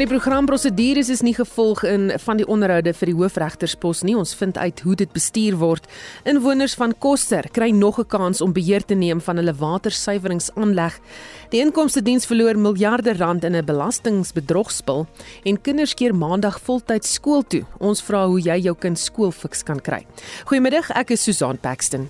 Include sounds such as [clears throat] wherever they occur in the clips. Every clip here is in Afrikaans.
In die programprosedures is nie gevolg in van die onderhoude vir die hoofregterspos nie. Ons vind uit hoe dit bestuur word. Inwoners van Koster kry nog 'n kans om beheer te neem van hulle watersuiweringsaanleg. Die inkomste diens verloor miljarde rand in 'n belastingbedrogspel en kinders keer maandag voltyds skool toe. Ons vra hoe jy jou kind skoolfiks kan kry. Goeiemiddag, ek is Susan Paxton.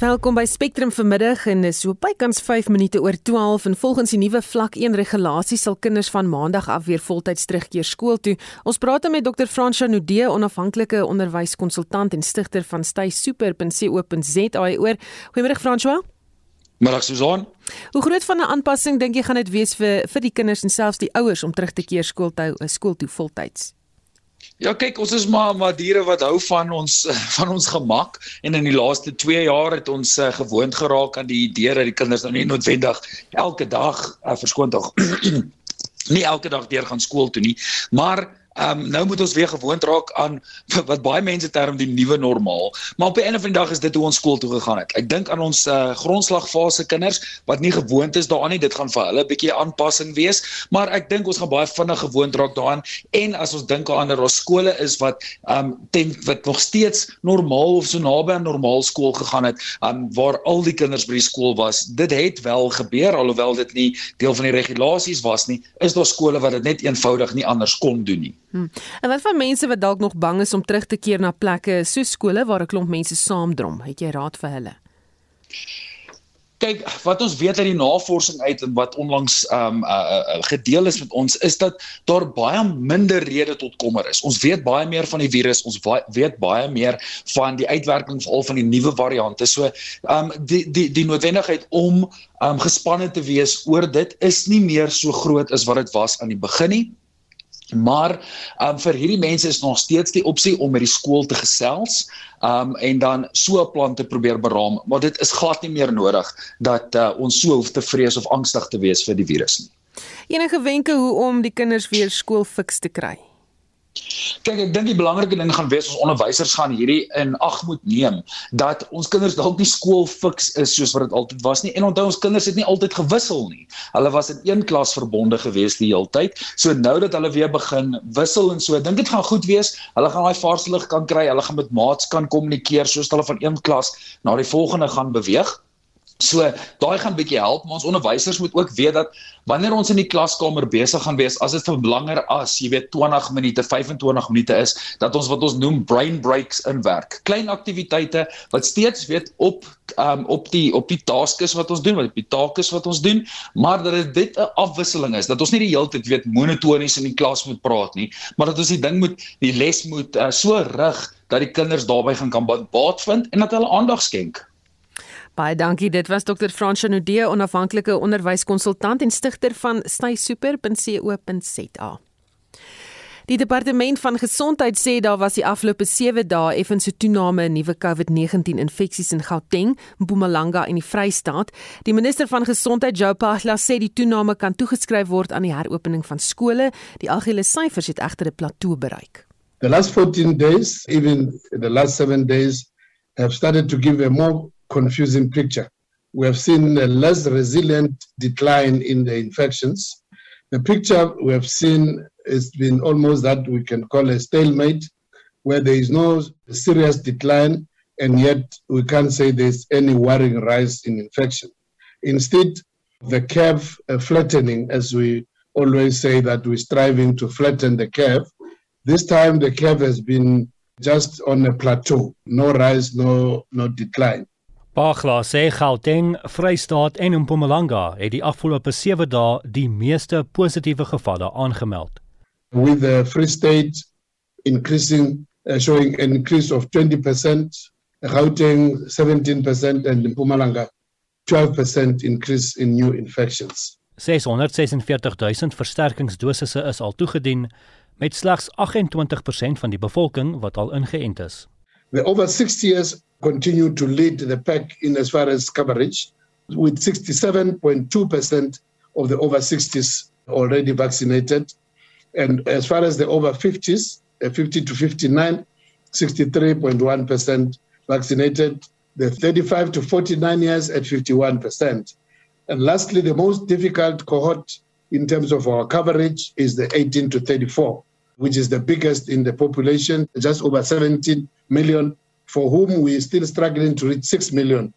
Welkom by Spectrum vanmiddag en is so bykans 5 minute oor 12 en volgens die nuwe vlak 1 regulasie sal kinders van maandag af weer voltyds terugkeer skool toe. Ons praat met Dr. Fransha Nudee, onafhanklike onderwyskonsultant en stigter van staysuper.co.za oor. Goeiemôre Fransha. Middag Susan. Hoe groot van 'n aanpassing dink jy gaan dit wees vir vir die kinders en selfs die ouers om terug te keer skool toe skool toe voltyds? Ja, kyk, ons is maar maar diere wat hou van ons [laughs] van ons gemak. En in die laaste 2 jaar het ons uh, gewoond geraak aan die idee dat die kinders nou nie noodwendig elke dag uh, verskoon tog [clears throat] nie elke dag deur gaan skool toe nie, maar Ehm um, nou moet ons weer gewoond raak aan [laughs] wat baie mense term die nuwe normaal. Maar op die einde van die dag is dit hoe ons skool toe gegaan het. Ek dink aan ons uh, grondslagfase kinders wat nie gewoond is daaraan nie. Dit gaan vir hulle 'n bietjie aanpassing wees, maar ek dink ons gaan baie vinnig gewoond raak daaraan. En as ons dink aan ander skole is wat ehm um, ten wat nog steeds normaal of so naby aan normaal skool gegaan het, ehm um, waar al die kinders by die skool was. Dit het wel gebeur alhoewel dit nie deel van die regulasies was nie. Is daar skole wat dit net eenvoudig nie anders kon doen nie. Hmm. En wat van mense wat dalk nog bang is om terug te keer na plekke so skole waar 'n klomp mense saamdrom? Het jy raad vir hulle? Kyk, wat ons weet uit die navorsing uit en wat onlangs ehm um, uh, uh, gedeel is met ons is dat daar baie minder rede tot kommer is. Ons weet baie meer van die virus, ons weet baie meer van die uitwerkings al van die nuwe variante. So, ehm um, die die die noodwendigheid om ehm um, gespanne te wees oor dit is nie meer so groot as wat dit was aan die begin nie. Maar um, vir hierdie mense is nog steeds die opsie om met die skool te gesels um, en dan so 'n plan te probeer beraam, maar dit is glad nie meer nodig dat uh, ons so hoef te vrees of angstig te wees vir die virus nie. Enige wenke hoe om die kinders weer skoolfiks te kry? Kyk, ek dink die belangrike ding gaan wees ons onderwysers gaan hierdie in ag moet neem dat ons kinders dalk nie skool fiks is soos wat dit altyd was nie. En onthou ons kinders het nie altyd gewissel nie. Hulle was in een klas verbonde gewees die hele tyd. So nou dat hulle weer begin wissel en so, dink dit gaan goed wees. Hulle gaan daai vaarselig kan kry. Hulle gaan met maats kan kommunikeer soos hulle van een klas na die volgende gaan beweeg. So daai gaan bietjie help, maar ons onderwysers moet ook weet dat wanneer ons in die klaskamer besig gaan wees, as dit vir langer as, jy weet 20 minute, 25 minute is, dat ons wat ons noem brain breaks inwerk. Klein aktiwiteite wat steeds weet op um, op die op die tasks wat ons doen, wat op die take is wat ons doen, maar dat dit 'n afwisseling is, dat ons nie die hele tyd weet monotonies in die klas moet praat nie, maar dat ons die ding moet die les moet uh, so rig dat die kinders daarbey gaan kan baat vind en dat hulle aandag skenk. Baie dankie. Dit was Dr. Fransha Nudee, onafhanklike onderwyskonsultant en stigter van staysuper.co.za. Die departement van gesondheid sê daar was die afgelope 7 dae effens 'n toename in nuwe COVID-19 infeksies in Gauteng, Mpumalanga en die Vrystaat. Die minister van gesondheid, Joe Pahla, sê die toename kan toegeskryf word aan die heropening van skole. Die algehele syfers het egter 'n plateau bereik. The last 14 days, even the last 7 days have started to give a more confusing picture. We have seen a less resilient decline in the infections. The picture we have seen has been almost that we can call a stalemate, where there is no serious decline, and yet we can't say there's any worrying rise in infection. Instead, the curve uh, flattening, as we always say that we're striving to flatten the curve. This time the curve has been just on a plateau, no rise, no, no decline. Baagla sê Gauteng, Vrystaat en Mpumalanga het die afgelope 7 dae die meeste positiewe gevalle aangemeld. With the Free State increasing uh, showing an increase of 20%, Gauteng 17% and Mpumalanga 12% increase in new infections. 646000 versterkingsdosisse is al toegedien met slegs 28% van die bevolking wat al ingeënt is. The over 60 years continue to lead the pack in as far as coverage, with 67.2% of the over 60s already vaccinated. And as far as the over 50s, uh, 50 to 59, 63.1% vaccinated. The 35 to 49 years at 51%. And lastly, the most difficult cohort in terms of our coverage is the 18 to 34, which is the biggest in the population, just over 17 million, for whom we're still struggling to reach 6 million.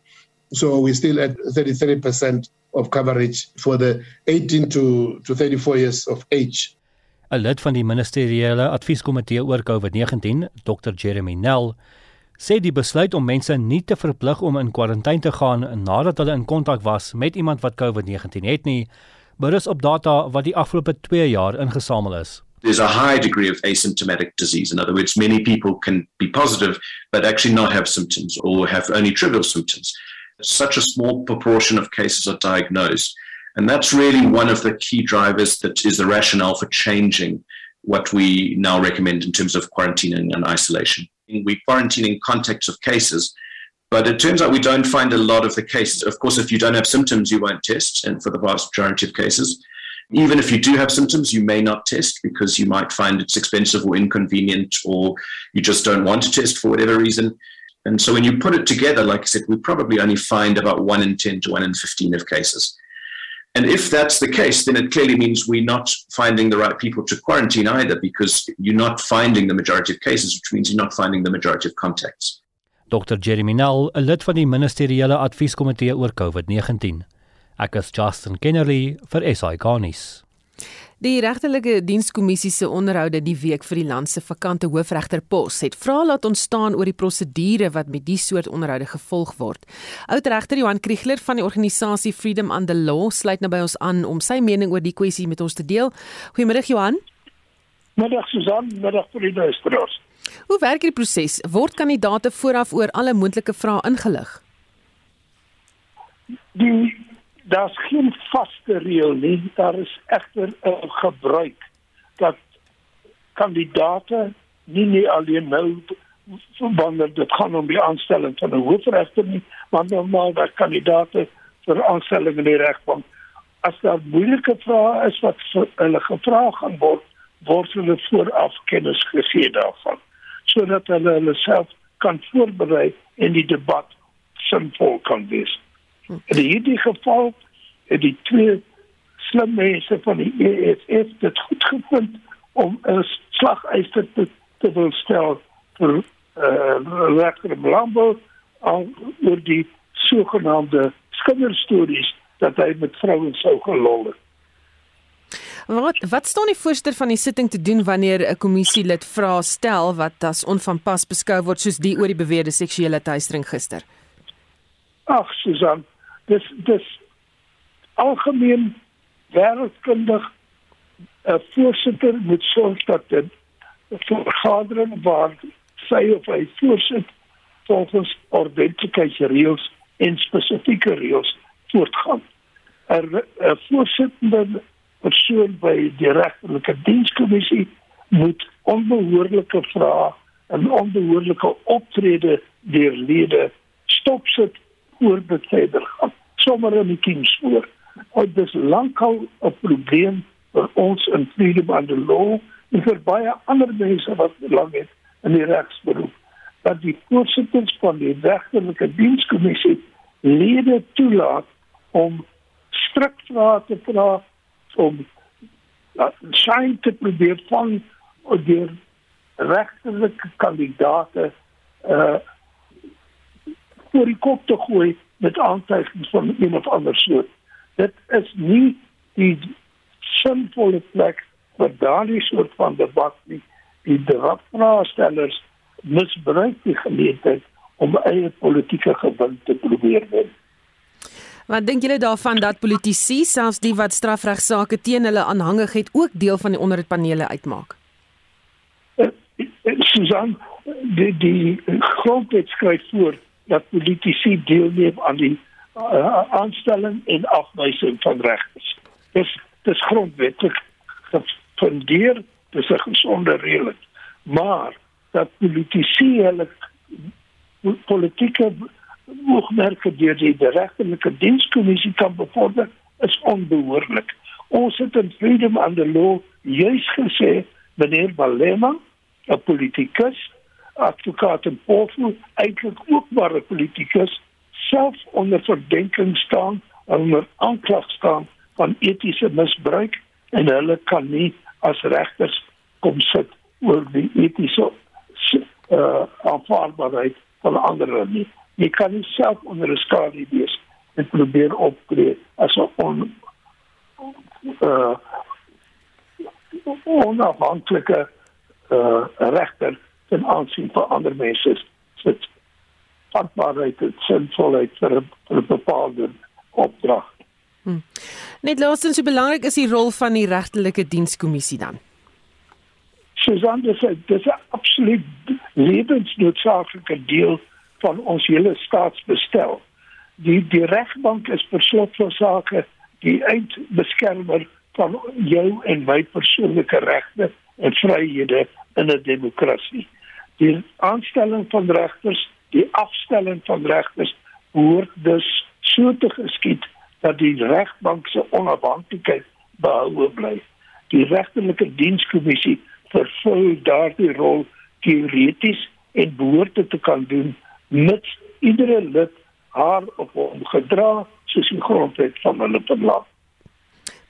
So we're still at 33% of coverage for the 18 to, to 34 years of age. 'n Lid van die ministeriële advieskomitee oor COVID-19, Dr Jeremy Nell, sê die besluit om mense nie te verplig om in kwarantyne te gaan nadat hulle in kontak was met iemand wat COVID-19 het nie, berus op data wat die afgelope 2 jaar ingesamel is. There's a high degree of asymptomatic disease. In other words, many people can be positive but actually not have symptoms or have only trivial symptoms. Such a small proportion of cases are diagnosed. And that's really one of the key drivers that is the rationale for changing what we now recommend in terms of quarantining and isolation. We quarantine in context of cases, but it turns out we don't find a lot of the cases. Of course, if you don't have symptoms, you won't test, and for the vast majority of cases. Even if you do have symptoms, you may not test because you might find it's expensive or inconvenient, or you just don't want to test for whatever reason. And so when you put it together, like I said, we probably only find about 1 in 10 to 1 in 15 of cases. And if that's the case, then it clearly means we're not finding the right people to quarantine either, because you're not finding the majority of cases, which means you're not finding the majority of contacts. Dr Jeremy Nell, 'n lid van die ministeriële advieskomitee oor COVID-19. Ek is Justin Kennerly vir SI Garnis. Die regtelike dienskommissie se onderhoude die week vir die land se vakante hoofregterpos het vra laat ontstaan oor die prosedure wat met die soort onderhoude gevolg word. Oudregter Johan Kriegler van die organisasie Freedom and the Law sluit nou by ons aan om sy mening oor die kwessie met ons te deel. Goeiemôre Johan. Middag Susan, middag vir die luisteraars. Hoe werk die proses? Word kandidaate vooraf oor alle moontlike vrae ingelig? Die daar's geen vaste reël nie. Daar is egter 'n gebruik dat kandidate nie nie alleen nou wanneer dit gaan om die aanstelling van 'n hoofregter nie, maar normaal dat kandidate vir aanstelling in die regbank as daar moeilike vrae is wat hulle gevra gaan word, word hulle vooraf kennis gegee daarvan sodat hulle hulle self kan voorberei en die debat sinvol kan wees. In hierdie geval het die twee slim mense van die EFF dit goed gevind om 'n slageister te, te wil stel vir eh uh, regter Blambo oor die sogenaamde skinderstories dat hy met vrouens sou gelol het. Wat wat staan die voorsteur van die sitting te doen wanneer 'n kommissielid vra stel wat as onvanpas beskou word soos die oor die beweerde seksuele teistering gister? Ag Susan, dis dis algemeen wêreldkundig 'n voorsitter moet sorg dat dit vergadering waar sy of hy voorsit volgens ordentlike reëls en spesifieke reëls voortgaan. 'n voorsitter persoon by die regtelike dienskommissie moet onbehoorlike vrae en onbehoorlike optrede deur lede stopsit voor dit verder gaan sommer in die kies voor. Want dis lankal 'n probleem vir ons in freedom and the law en vir baie ander mense wat lank het in die regsberoep. Dat die voorsitters van die regterlike dienskommissie lede toelaat om strik vrae te vra om skyn te probeer van deur regterlike kandidaate uh vir die kop te gooi met aantuigings van een of ander soort. Dit is nie die sinvolle plek vir daardie soort van debat nie. Die debatvraagstellers misbruik die geleentheid om eie politieke gewin te probeer wen. Wat dink julle daarvan dat politici selfs die wat strafregsaake teen hulle aanhangig het ook deel van die onderhoudpanele uitmaak? Uh, Susan, die die grondwet skryf voor dat politici deelneem aan die uh, aanstelling en afwysing van regters. Dis dis grondwetlik gefundeer, dis 'n gesonde reël. Maar dat politici hulle politieke oogmerke deur die regterlike dienskommissie kan bevorder is onbehoorlik. Ons het in Freedom and the Law juis gesê meneer Balema, 'n politikus, advokaat en pofu, eintlik ook maar 'n politikus, self onder verdenking staan onder aanklag staan van etiese misbruik en hulle kan nie as regters kom sit oor die etiese uh aanvaarbaarheid van ander nie. Jy kan nie self onder 'n skadu wees en probeer optree as 'n on uh onafhanklike uh regter ten aansien van ander mense se vatbaarheid en sinvolheid vir 'n bepaalde opdrag. Hmm. Net laastens, hoe belangrik is die rol van die regtelike dienskommissie dan? Susan, dis 'n dis 'n absoluut lewensnoodsaaklike deel van ons hele staatsbestel. Die die regbank is per slot van sake die eindbeskermer van jou en my persoonlike regte en vryhede in 'n demokrasie. Die aanstelling van regters, die afstelling van regters word dus so te geskied dat die regbank se onafhanklikheid behou bly. Die regterlike dienskommissie vervul daardie rol teoreties en behoort te kan doen met iedere lid haar op hom gedra soos die grondwet van hulle verlang.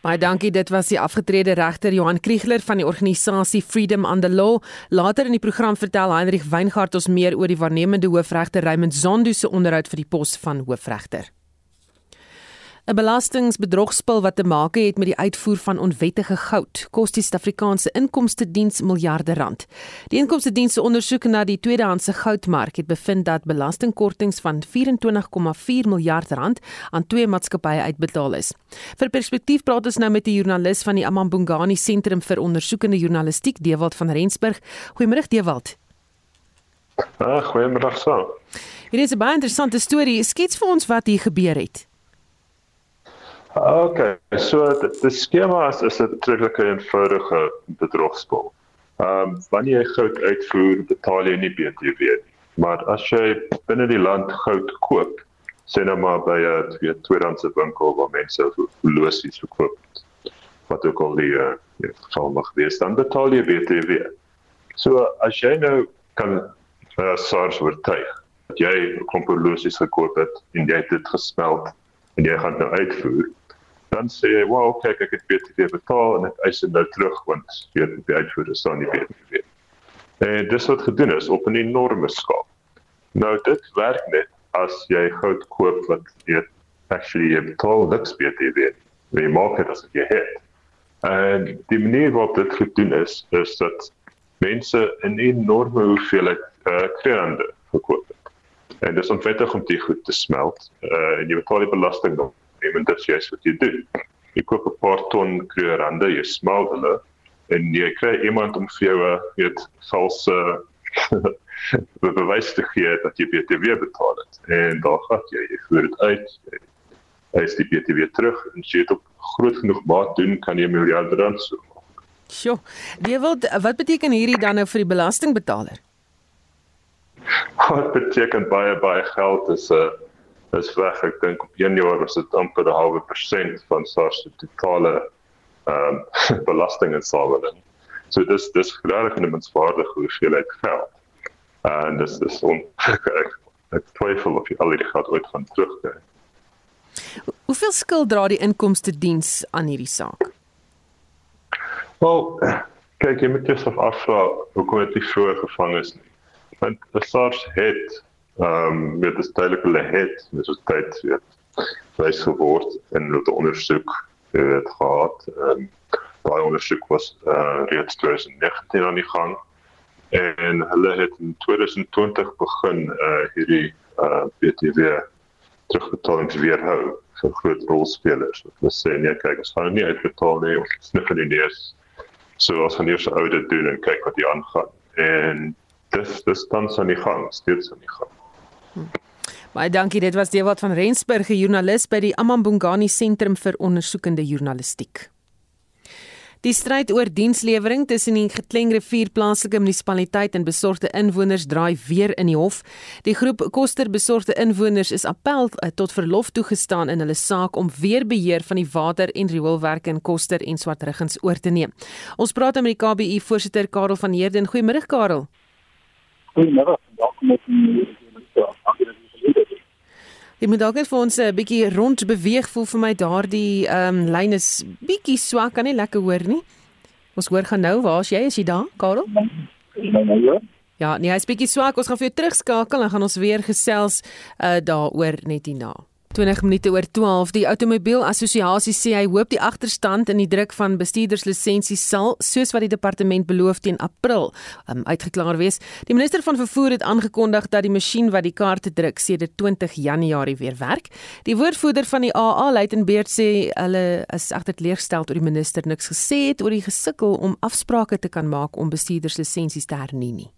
Baie dankie. Dit was die afgetrede regter Johan Kriegler van die organisasie Freedom on the Law. Later in die program vertel Heinrich Weingart ons meer oor die waarnemende hoofregter Raymond Zondo se onderhoud vir die pos van hoofregter. 'n Belastingbedrogspel wat te maak het met die uitvoer van onwettige goud kos die Suid-Afrikaanse Inkomste Diens miljarde rand. Die Inkomste Diens se ondersoek na die tweedehandse goudmark het bevind dat belastingkortings van 24,4 miljard rand aan twee maatskappye uitbetaal is. Vir perspektief praat ons nou met 'n joernalis van die Amambungani Sentrum vir Ondersoekende Journalistiek, Dewald van Rensburg. Goeiemôre Dewald. Ag, goeiemôre so. Hierdie is 'n baie interessante storie. Skets vir ons wat hier gebeur het. Okay, so die skema is is 'n redelike eenvoudige bedrogspel. Ehm um, wanneer jy goud uitvoer, betaal jy nie BTW nie. Maar as jy binne die land goud koop, sê nou maar by 'n twee tweedehandse winkel waar mense losies verkoop, wat ook al die uh, geval mag wees, dan betaal jy BTW. So as jy nou kan uh, SARS oortuig dat jy 'n klomp losies gekoop het en jy het dit gesmelt en jy gaan nou uitvoer dan sê jy, "Wow, kyk, ek het BTW betaal en ek eis dit nou terug want weet die uitvoerder staan nie BTW." En dis wat gedoen is op 'n enorme skaal. Nou dit werk net as jy goud koop wat jy actually jy betaal niks BTW. Jy maak dit as jy het. En die manier waarop dit gedoen is, is dat mense 'n enorme hoeveelheid uh, kreande gekoop het. En dis onwettig om dit goed te smelt. Uh, en jy betaal die belasting nog neem en dit is juist wat jy doen. Jy koop 'n paar ton kleurande, jy smal hulle en jy kry iemand om vir jou 'n weet valse [laughs] bewys te gee dat jy BTW betaal het. En daar gaan jy, jy voer dit uit. Hy is die BTW terug en as jy dit op groot genoeg maat doen, kan jy miljarde rand so maak. Sjoe. Wie wil wat beteken hierdie dan nou vir die belastingbetaler? Wat beteken baie baie geld is 'n uh, is weg. Ek dink op 1 jaar was dit amper 'n halwe persent van SARS se totale ehm [laughs] um, belastinginsameling. So dis dis regtig 'n menswaardige hoeveelheid geld. En dis dis on [laughs] ek, ek twyfel of jy al die geld ooit gaan terugkry. Hoeveel skuld dra die inkomste diens aan hierdie saak? Wel, kyk jy moet jouself afvra hoekom dit nie vroeër gevang is nie. Want SARS het ehm um, met die tydelike hulle het met so tyd weet wys geword en hulle ondersoek het gehad. En daai ondersoek was uh, reeds 2019 aan die gang en hulle het in 2020 begin uh, hierdie uh, BTW terugbetalings weerhou vir groot rolspelers. Wat hulle sê nee kyk ons gaan nie uitbetaal nie ons snif in die neus. So ons gaan eers 'n audit doen en kyk wat hier aangaan. En dis dis tans aan die gang steeds aan die gang Baie dankie. Dit was Dewald van Rensburg, 'n joernalis by die Amambungani Sentrum vir Ondersoekende Journalistiek. Die stryd oor dienslewering tussen die Getlengrivier plaaslike munisipaliteit en besorgde inwoners draai weer in die hof. Die groep Koster besorgde inwoners is appel eh, tot verlof toegestaan in hulle saak om weer beheer van die water en rioolwerke in Koster en Swartruggens oor te neem. Ons praat met die KBU voorsitter Karel van Heerden. Goeiemôre Karel. Goeiemôre. Welkom op die Jy moet dalk net vir ons 'n bietjie rond beweeg voel vir my daardie ehm um, lyn is bietjie swak, kan nie lekker hoor nie. Ons hoor gaan nou, waar's jy? Is jy daar, Karel? Ja, nee, hy's bietjie swak. Ons gaan vir jou terugskakel en gaan ons weer gesels uh daaroor net hierna. 20 minute oor 12. Die Outomobielassosiasie sê hy hoop die agterstand in die druk van bestuurderslisensies sal, soos wat die departement beloof teen April, um, uitgeklaar wees. Die minister van vervoer het aangekondig dat die masjien wat die kaarte druk sedert 20 Januarie weer werk. Die woordvoerder van die AA, Luitenbeerd, sê hulle is agter teleurgesteld oor die minister niks gesê het oor die gesukkel om afsprake te kan maak om bestuurderslisensies te hernie nie.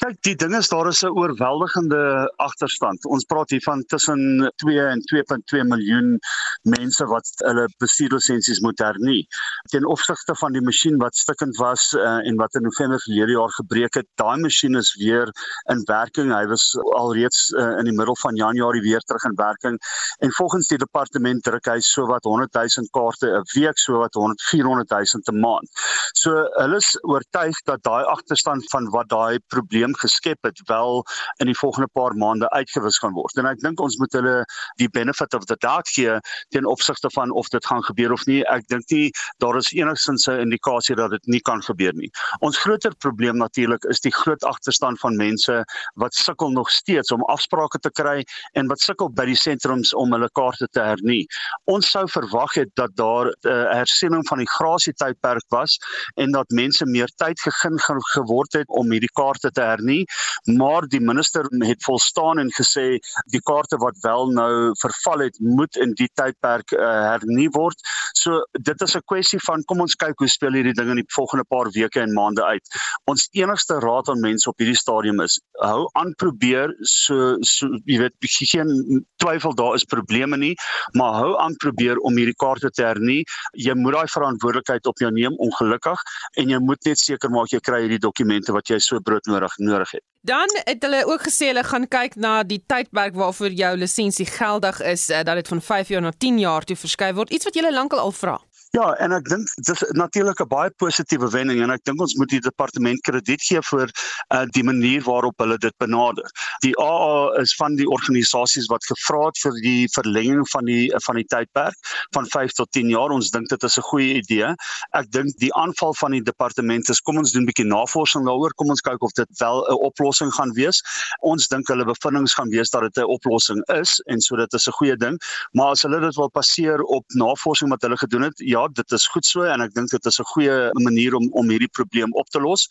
Kyk, die ding is daar is 'n oorweldigende agterstand. Ons praat hier van tussen 2 en 2.2 miljoen mense wat hulle bestuurlisensies moet hernie. Ten opsigte van die masjien wat stikkend was uh, en wat in November verlede jaar gebreek het, daai masjien is weer in werking. Hy was alreeds uh, in die middel van Januarie weer terug in werking en volgens die departement druk hy so wat 100 000 kaarte 'n week, so wat 100 400 000 'n maand. So hulle is oortuig dat daai agterstand van wat daai probleem probleem geskep het wel in die volgende paar maande uitgewis gaan word. En ek dink ons moet hulle die benefit of the doubt gee ten opsigte van of dit gaan gebeur of nie. Ek dink nie daar is enigsins 'n indikasie dat dit nie kan gebeur nie. Ons groter probleem natuurlik is die groot agterstand van mense wat sukkel nog steeds om afsprake te kry en wat sukkel by die sentrums om hulle kaarte te hernie. Ons sou verwag het dat daar 'n uh, hersiening van die grasie tydperk was en dat mense meer tyd gegee geword het om hierdie kaarte te hernie hernie, maar die minister het volstaan en gesê die kaarte wat wel nou verval het, moet in die tydperk uh, hernie word. So dit is 'n kwessie van kom ons kyk hoe speel hierdie ding in die volgende paar weke en maande uit. Ons enigste raad aan mense op hierdie stadium is hou aan probeer so so jy weet geen twyfel daar is probleme nie, maar hou aan probeer om hierdie kaarte te hernie. Jy moet daai verantwoordelikheid op jou neem ongelukkig en jy moet net seker maak jy kry hierdie dokumente wat jy so broodnodig nodig het. Dan het hulle ook gesê hulle gaan kyk na die tydperk waarvoor jou lisensie geldig is, uh, dat dit van 5 jaar na 10 jaar toe verskuif word. Iets wat julle lankal al vra. Ja, en ek dink dit is natuurlik 'n baie positiewe wending en ek dink ons moet die departement krediet gee vir uh, die manier waarop hulle dit benader. Die AA is van die organisasies wat gevra het vir die verlenging van die van die tydperk van 5 tot 10 jaar. Ons dink dit is 'n goeie idee. Ek dink die aanval van die departement is kom ons doen 'n bietjie navorsing daaroor, kom ons kyk of dit wel 'n oplossing gaan wees. Ons dink hulle bevindinge gaan wees dat dit 'n oplossing is en so dit is 'n goeie ding. Maar as hulle dit wil passeer op navorsing wat hulle gedoen het, ja, ja, dit is goed so en ek dink dit is 'n goeie manier om om hierdie probleem op te los.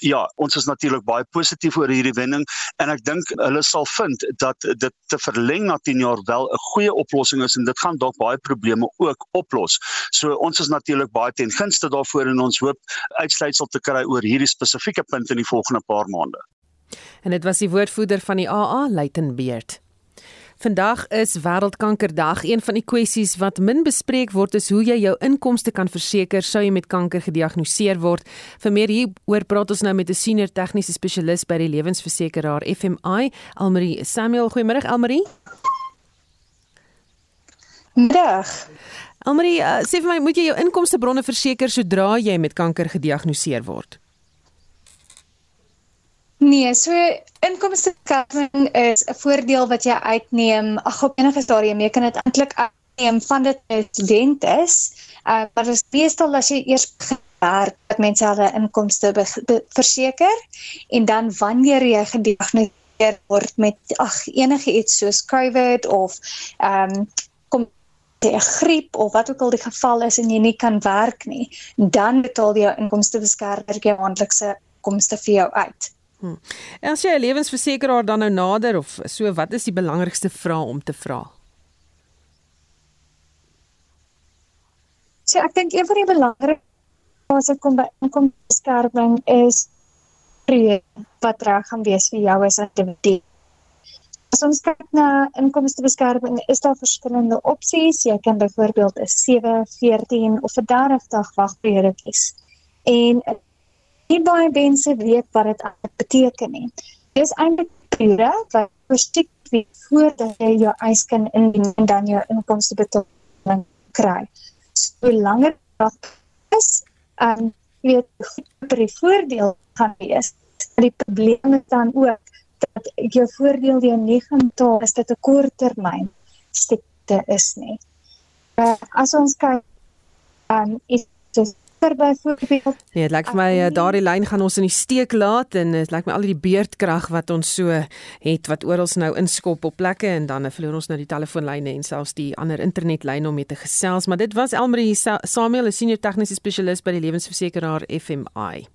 Ja, ons is natuurlik baie positief oor hierdie wending en ek dink hulle sal vind dat dit te verleng na 10 jaar wel 'n goeie oplossing is en dit gaan dalk baie probleme ook oplos. So ons is natuurlik baie ten gunste daarvoor en ons hoop uitsluitsel te kry oor hierdie spesifieke punt in die volgende paar maande. En dit was die woordvoerder van die AA, Luitenbeerd. Vandag is Wêreldkankerdag. Een van die kwessies wat min bespreek word is hoe jy jou inkomste kan verseker sou jy met kanker gediagnoseer word. Vir meer hieroor praat ons nou met 'n senior tegniese spesialis by die lewensversekeraar FMI, Almarie Samuel. Goeiemôre Almarie. Dag. Almarie, uh, sê vir my, moet jy jou inkomste bronne verseker sodra jy met kanker gediagnoseer word? Nee, so inkomstebeskattings is 'n voordeel wat jy uitneem. Ag op enige stadium jy kan dit eintlik uitneem van dit 'n student is. Uh maar dit is meestal as jy eers werk dat mense hulle inkomste verseker en dan wanneer jy gediagnoseer word met ag enige iets soos COVID of ehm um, kom 'n griep of wat ook al die geval is en jy nie kan werk nie, dan betaal jy jou inkomstebeskermer jou maandelikse inkomste vir jou uit. Hmm. En as jy 'n lewensversekeraar dan nou nader of so, wat is die belangrikste vraag om te vra? So ek dink een van die belangrikste as dit kom by inkomstebeskerming is wat reg gaan wees vir jou as 'n individu. As ons kyk na inkomstebeskerming, is daar verskillende opsies. Jy kan byvoorbeeld 'n 7, 14 of 'n 30 dag wagperiode kies. En nie baie mense weet wat dit beteken nie. Dis eintlik periode wat verstrek wie voordat jy jou eis kan indien en dan jou inkomstebetaling kry. So langer dit is, ehm um, weet vir die voordeel gaan wees. Die probleem is dan ook dat jou voordeel die negatief is dit 'n korttermyn stikte is nie. Uh, as ons kyk aan um, is dit byvoorbeeld. Nee, dit lyk vir my uh, daardie lyn gaan ons in die steek laat en dit lyk my al die beerdkrag wat ons so het wat oral nou inskop op plekke en dan uh, verloor ons nou die telefoonlyne en selfs die ander internetlyne om mee te gesels, maar dit was Elmarie Samuel, 'n senior tegniese spesialis by die lewensversekeraar FMI.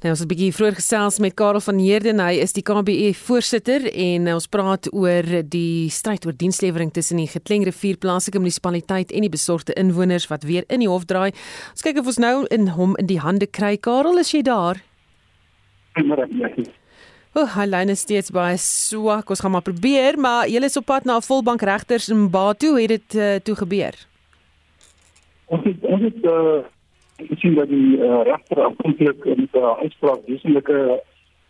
Nou ons het 'n bietjie vroeër gesels met Karel van Heerden, hy is die KBE voorsitter en ons praat oor die stryd oor dienslewering tussen die Getlengrivier plaaslike munisipaliteit en die besorgde inwoners wat weer in die hof draai. Ons kyk of ons nou in hom in die hande kry. Karel, is jy daar? O, oh, hy is steeds baie swak. Ons gaan maar probeer, maar jy is op pad na 'n volbank regters in Batu. Hoe het dit uh, toe gebeur? Ons het ons het uh gesien dat die uh, regter aanvanklik met 'n uh, uitspraak wesenlike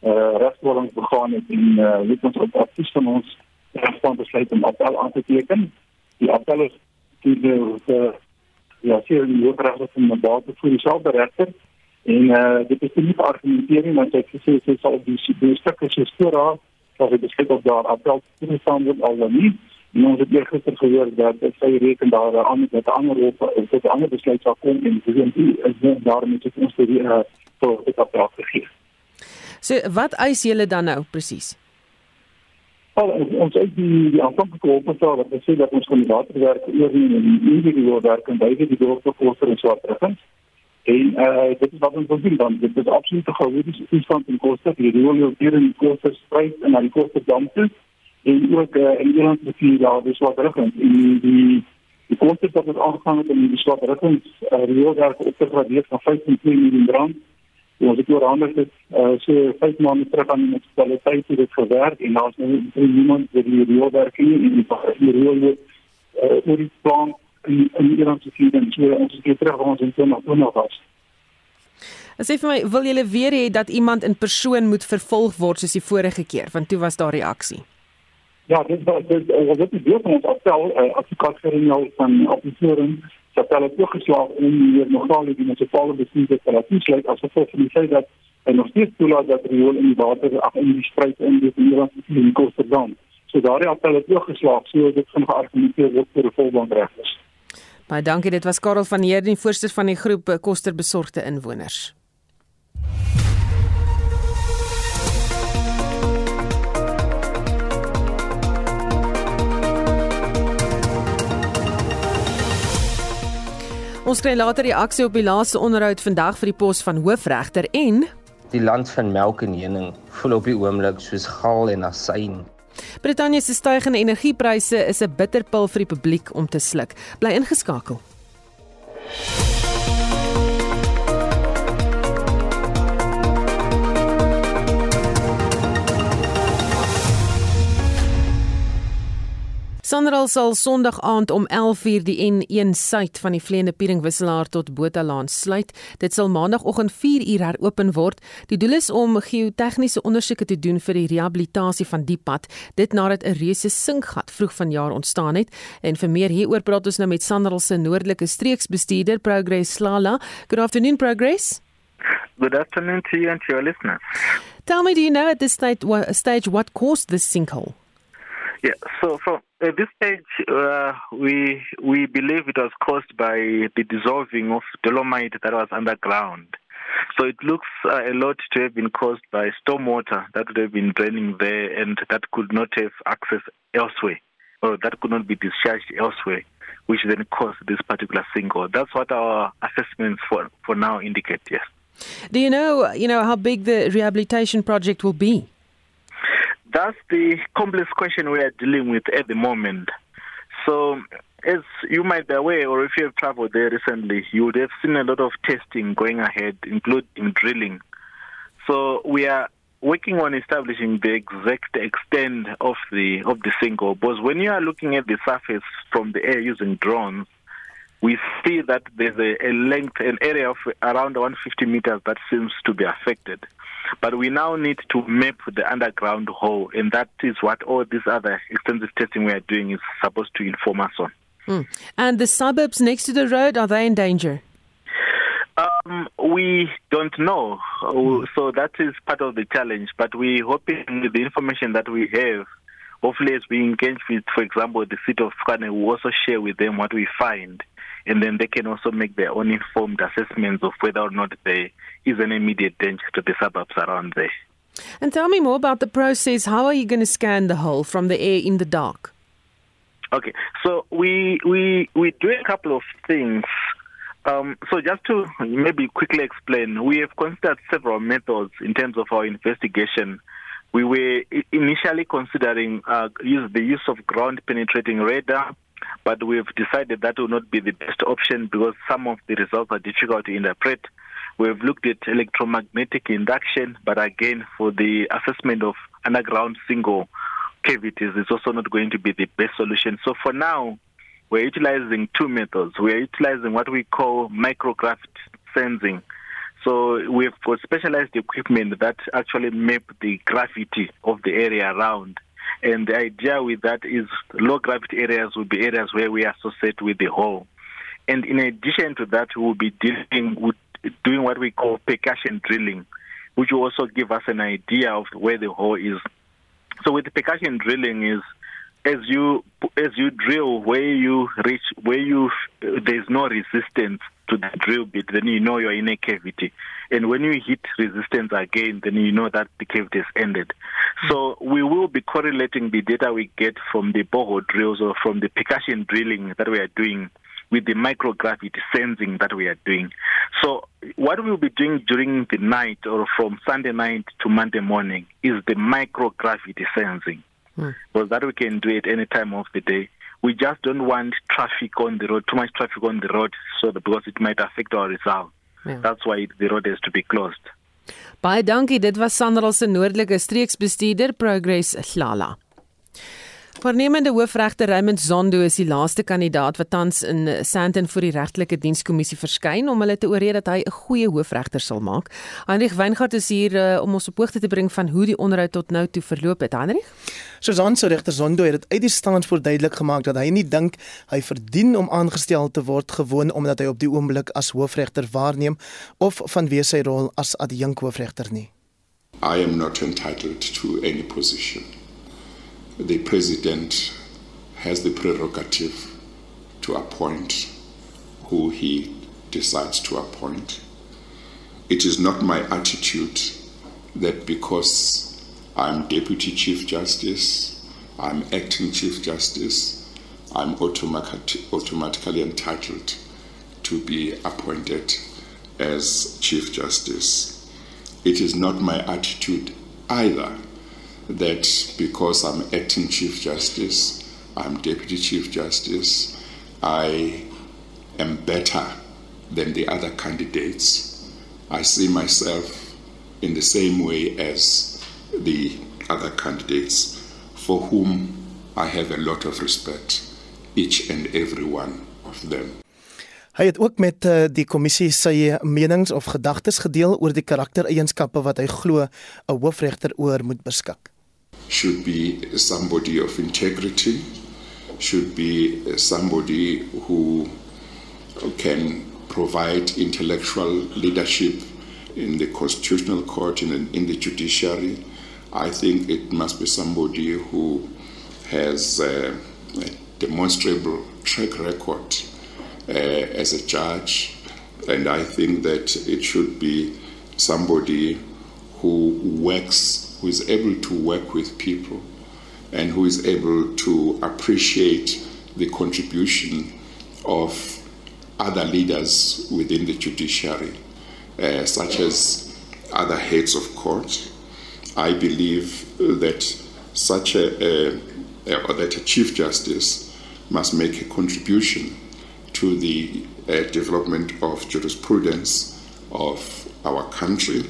uh, eh, regswording begaan het en uh, het ons op advies van ons regspan besluit om appel aan te teken. Die appel is die uh, ja, sien die hooggeregshof van Mbato voor dieselfde regter en uh, dit is nie geargumenteer nie want het gesê sy sal die die stukke se stoor haar sal hy beskik op daar appel te staan word al dan nie En ons het gister gehoor dat dit sy reken daar aan met 'n ander op tot 'n ander besluit sal kom en dis is daarmee dat ons die uh, vir dit op raak gegee. So wat eis julle dan nou presies? Al ons uit die die aanvanklike opstel wat sê dat ons van die waterwerk oor die individuele werk en baie die dorpsbewoner en so aan terug. En uh, dit is wat ons wil doen dan. Dit is absoluut 'n chaotiese toestand in Koster. Die hier in Koster spruit en na die Koster dam toe en ook uh, in Ierland se vier jaar dis wat reg en die die koste wat ons aangegaan het om die swart riggings uh, reëlwerk op te gradeer van 5.2 miljoen rand. En ons het oor ander dit uh, so 5 maande terug aan die munisipaliteit het dit gewerk en daar's nou niemand wat die reëlwerk nie en die die reëlwerk uh, oor die plan in in Ierland se vier en so ons het terug ons in Tonga was. Sê vir my, wil julle weer hê dat iemand in persoon moet vervolg word soos die vorige keer, want toe was daar reaksie. Ja, dit was dit was dit die deel van ons appel uh, advokaat Gerinal van Appelforum dat hulle toegeslaag om hier nogal die munisipale bestuur te laat toesluit as gevolg van die feit dat hy nog steeds toelaat dat riool in die water ag in die stryd in die Nederlandse in die Koster dam. So daardie appel het toegeslaag, so dit gaan geargumenteer word vir 'n volbandregters. Baie dankie, dit was Karel van Heerden, voorsteur van die groep Koster besorgde inwoners. Ons kry later reaksie op die laaste onderhoud vandag vir die pos van hoofregter en die land van melk en honing voel op die oomblik soos gal en asyn. Brittanje se stygende energiepryse is 'n bitterpil vir die publiek om te sluk. Bly ingeskakel. Sanral sal Sondag aand om 11:00 die N1 suid van die Vleende Piering wisselaar tot Botalaan sluit. Dit sal maandagooggend 4:00 heropen word. Die doel is om geotegniese ondersoeke te doen vir die rehabilitasie van die pad, dit nadat 'n reuse sinkgat vroeg vanjaar ontstaan het. En vir meer hieroor praat ons nou met Sanral se noordelike streeksbestuurder Progress Slala. Good afternoon Progress. Good afternoon to you and to your listeners. Tell me do you know at this stage what, stage what caused this sinkhole? Yeah, so from at this stage, uh, we we believe it was caused by the dissolving of dolomite that was underground. So it looks uh, a lot to have been caused by stormwater that would have been draining there, and that could not have access elsewhere, or that could not be discharged elsewhere, which then caused this particular sinkhole. That's what our assessments for for now indicate. Yes. Do you know, you know, how big the rehabilitation project will be? That's the complex question we are dealing with at the moment. So, as you might be aware, or if you have traveled there recently, you would have seen a lot of testing going ahead, including drilling. So, we are working on establishing the exact extent of the of the sinkhole because when you are looking at the surface from the air using drones, we see that there's a, a length, an area of around 150 meters that seems to be affected. But we now need to map the underground hole, and that is what all this other extensive testing we are doing is supposed to inform us on. Hmm. And the suburbs next to the road are they in danger? Um, we don't know, so that is part of the challenge. But we're hoping with the information that we have, hopefully, as we engage with, for example, the city of Skane, we also share with them what we find, and then they can also make their own informed assessments of whether or not there is an immediate danger to the suburbs around there. And tell me more about the process. How are you going to scan the hole from the air in the dark? Okay, so we we we do a couple of things. Um, so just to maybe quickly explain, we have considered several methods in terms of our investigation. We were initially considering uh, use the use of ground penetrating radar, but we've decided that will not be the best option because some of the results are difficult to interpret. We've looked at electromagnetic induction, but again, for the assessment of underground single cavities, it's also not going to be the best solution. So for now, we're utilizing two methods. We're utilizing what we call microgravity sensing. So we've got specialized equipment that actually map the gravity of the area around. And the idea with that is low gravity areas will be areas where we associate with the hole. And in addition to that, we will be dealing with doing what we call percussion drilling, which will also give us an idea of where the hole is. So with percussion drilling is as you as you drill where you reach where you there's no resistance to the drill bit then you know you're in a cavity and when you hit resistance again then you know that the cavity has ended hmm. so we will be correlating the data we get from the borehole drills or from the percussion drilling that we are doing with the microgravity sensing that we are doing. So what we'll be doing during the night or from Sunday night to Monday morning is the microgravity sensing. Hmm. Because that we can do it any time of the day. We just don't want traffic on the road, too much traffic on the road, so that because it might affect our result. Yeah. That's why the road has to be closed. Baie dankie. Dit was Sanral se noordelike streeksbestuurder Progress Hlala. Voornemende hoofregter Raymond Zondo is die laaste kandidaat wat tans in Sandton vir die regtelike dienskommissie verskyn om hulle te oorreed dat hy 'n goeie hoofregter sal maak. Heinrich Weingart is hier uh, om ons op hoogte te bring van hoe die onderhoud tot nou toe verloop het. Heinrich? Susan se regter Zondo het dit uit die stand voor duidelik gemaak dat hy nie dink hy verdien om aangestel te word gewoon omdat hy op die oomblik as hoofregter waarneem of vanweë sy rol as adjunk hoofregter nie. I am not entitled to any position. The president has the prerogative to appoint who he decides to appoint. It is not my attitude that because I'm Deputy Chief Justice, I'm Acting Chief Justice, I'm automatically entitled to be appointed as Chief Justice. It is not my attitude either that because I'm acting Chief Justice, I'm Deputy Chief Justice, I am better than the other candidates. I see myself in the same way as the other candidates for whom I have a lot of respect, each and every one of them. Hy het ook met uh, die kommissie sy menings of gedagtes gedeel oor die karaktereienskappe wat hy glo 'n hoofregter oor moet beskik. Should be somebody of integrity, should be somebody who can provide intellectual leadership in the constitutional court and in the judiciary. I think it must be somebody who has a demonstrable track record uh, as a judge, and I think that it should be somebody who works who is able to work with people and who is able to appreciate the contribution of other leaders within the judiciary, uh, such as other heads of court. I believe that such a, a, or that a chief justice must make a contribution to the uh, development of jurisprudence of our country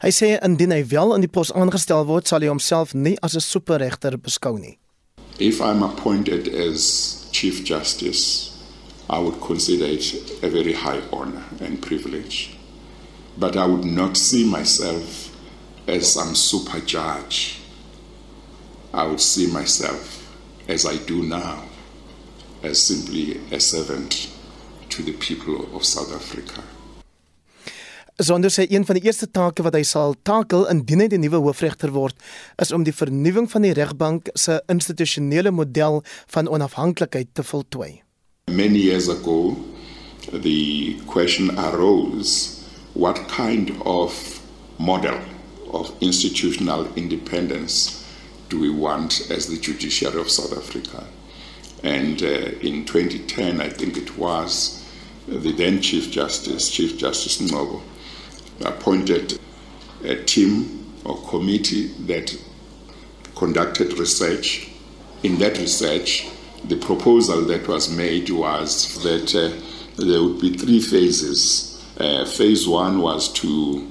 Hy sê indien hy wel in die pos aangestel word, sal hy homself nie as 'n superregter beskou nie. If I'm appointed as Chief Justice, I would consider it a very high honor and privilege. But I would not see myself as some super judge. I would see myself as I do now, as simply a servant to the people of South Africa. Sonder sê een van die eerste take wat hy sal takel indien hy die nuwe hoofregter word, is om die vernuwing van die regbank se institusionele model van onafhanklikheid te voltooi. Many years ago, the question arose what kind of model of institutional independence do we want as the judiciary of South Africa? And uh, in 2010, I think it was, the then Chief Justice, Chief Justice Ngobo, appointed a team or committee that conducted research. In that research, the proposal that was made was that uh, there would be three phases. Uh, phase one was to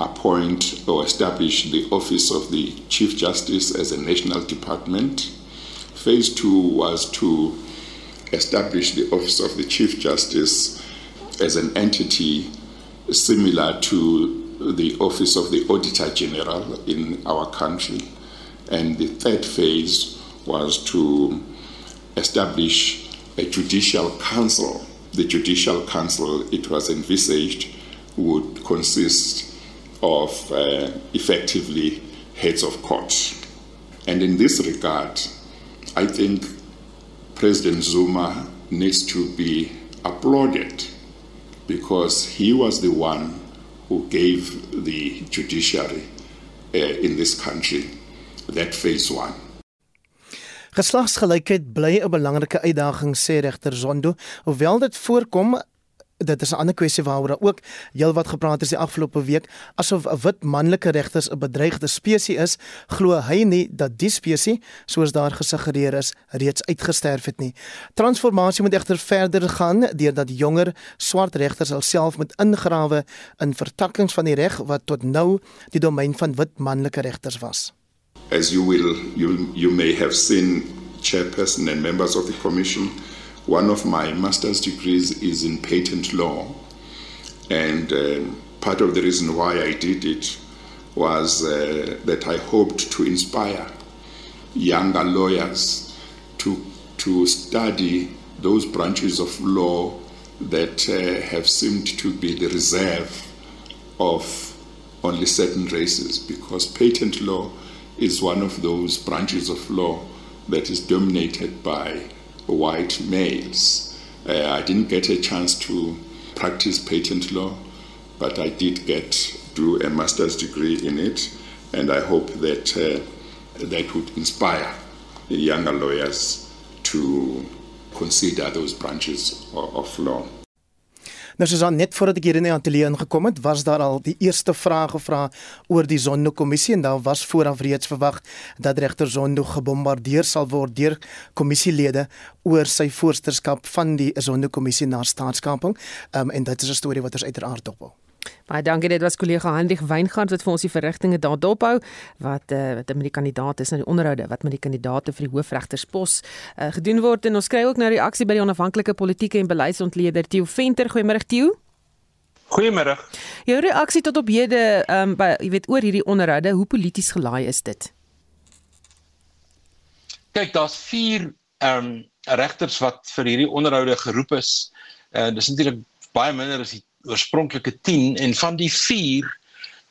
appoint or establish the office of the Chief Justice as a national department. Phase two was to establish the office of the Chief Justice as an entity similar to the office of the Auditor General in our country. And the third phase was to establish a judicial council. The judicial council, it was envisaged, would consist of uh, effectively heads of courts. And in this regard, I think President Zuma needs to be applauded because he was the one who gave the judiciary uh, in this country that phase 1. Geslagsgelykheid bly 'n belangrike uitdaging sê regter Zondo, hoewel dit voorkom dit is 'n ander kwessie waaroor ook heelwat gepraat is die afgelope week asof wit manlike regters 'n bedreigde spesies is glo hy nie dat die spesies soos daar gesuggereer is reeds uitgesterf het nie. Transformasie moet egter verder gaan deurdat jonger swart regters alself moet ingrawe in vertakkings van die reg wat tot nou die domein van wit manlike regters was. As you will you you may have seen chairperson and members of the commission One of my master's degrees is in patent law, and uh, part of the reason why I did it was uh, that I hoped to inspire younger lawyers to to study those branches of law that uh, have seemed to be the reserve of only certain races, because patent law is one of those branches of law that is dominated by white males. Uh, I didn't get a chance to practice patent law, but I did get do a master's degree in it, and I hope that uh, that would inspire the younger lawyers to consider those branches of, of law. Nou soos dan net voordat ek hier in die ateljee ingekom het, was daar al die eerste vrae gevra oor die Zondo-kommissie en daar was vooraf reeds verwag dat regter Zondo gebombardeer sal word deur kommissielede oor sy voorsitterskap van die Zondo-kommissie na staatskaping. Um, en dit is 'n storie wat ons uiteraard dophou. Baie dankie dit was kollega Hendrik Weingart wat vir ons die verrigtinge daar dophou wat uh, wat met die kandidaat is na die onderhoude wat met die kandidaate vir die hoofregterspos uh, gedoen word en ons kry ook nou reaksie by die onafhanklike politieke en beleidsontleder Theo Venter goeiemôre Theo Goeiemôre. Jou reaksie tot op hede um, by jy weet oor hierdie onderhoude hoe polities gelaai is dit Kyk daar's 4 ehm um, regters wat vir hierdie onderhoude geroep is. Uh dis natuurlik baie minder as die oorspronklike 10 en van die 4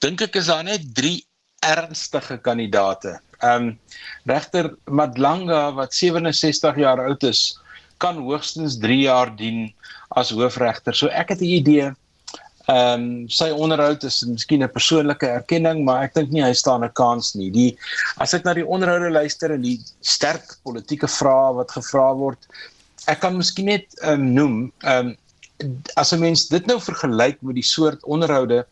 dink ek is daar net 3 ernstige kandidate. Ehm um, regter Madlanga wat 67 jaar oud is, kan hoogstens 3 jaar dien as hoofregter. So ek het 'n idee. Ehm um, sy onderhoud is miskien 'n persoonlike erkenning, maar ek dink nie hy staan 'n kans nie. Die as ek na die onderhoude luister en die sterk politieke vrae wat gevra word, ek kan miskien net um, noem, ehm um, as 'n mens dit nou vergelyk met die soort onderhoude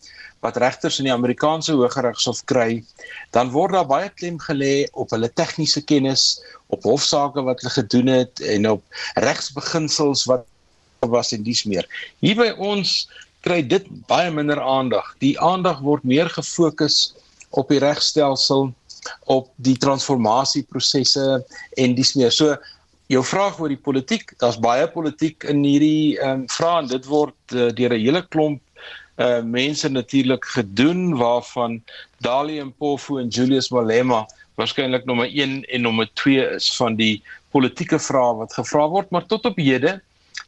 wat regters in die Amerikaanse Hooggeregshof kry, dan word daar baie klem gelê op hulle tegniese kennis, op hofsaake wat hulle gedoen het en op regsbeginsels wat was en dies meer. Hier by ons kry dit baie minder aandag. Die aandag word meer gefokus op die regstelsel, op die transformasieprosesse en dis meer. So jou vraag oor die politiek, daar's baie politiek in hierdie ehm um, vraag en dit word uh, deur 'n hele klomp uh mense natuurlik gedoen waarvan Dali en Pofu en Julius Malema waarskynlik nommer 1 en nommer 2 is van die politieke vrae wat gevra word, maar tot op hede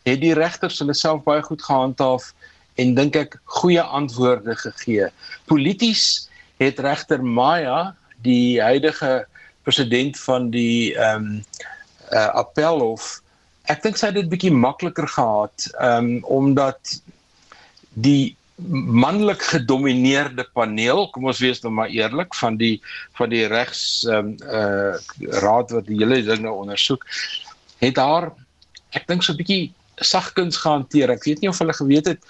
het die regters hulle self baie goed gehandhaaf en dink ek goeie antwoorde gegee. Polities het regter Maya, die huidige president van die ehm um, uh, appelhof, ek dink sy het dit bietjie makliker gehad, um, omdat die manlik gedomeineerde paneel, kom ons wees nou maar eerlik, van die van die regs ehm um, uh raad wat die hele ding nou ondersoek, het haar ek dink so 'n bietjie sagkens gehanteer. Ek weet nie of hulle geweet het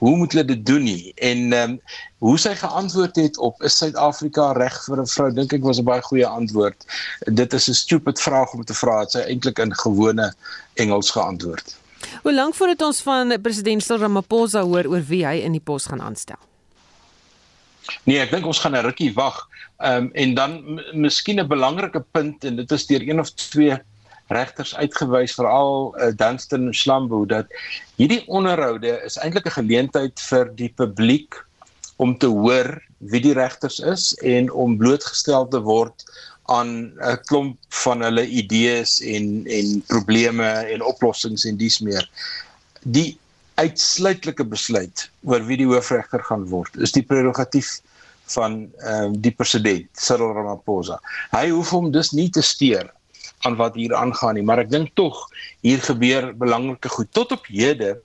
hoe moet hulle dit doen nie en ehm um, hoe sy geantwoord het op is Suid-Afrika reg vir 'n vrou dink ek was 'n baie goeie antwoord. Dit is 'n stupid vraag om te vra, het sy eintlik in gewone Engels geantwoord. Hoe lank voordat ons van president Cyril Ramaphosa hoor oor wie hy in die pos gaan aanstel? Nee, ek dink ons gaan 'n rukkie wag. Ehm um, en dan miskien 'n belangrike punt en dit is deur een of twee regters uitgewys veral uh, Dunstan Slambo dat hierdie onderhoude is eintlik 'n geleentheid vir die publiek om te hoor wie die regters is en om blootgestel te word aan 'n klomp van hulle idees en en probleme en oplossings en dies meer. Die uitsluitlike besluit oor wie die hoofregter gaan word, is die prerogatief van ehm uh, die president Cyril Ramaphosa. Hy hoef hom dus nie te steur aan wat hier aangaan nie, maar ek dink tog hier gebeur belangrike goed. Tot op hede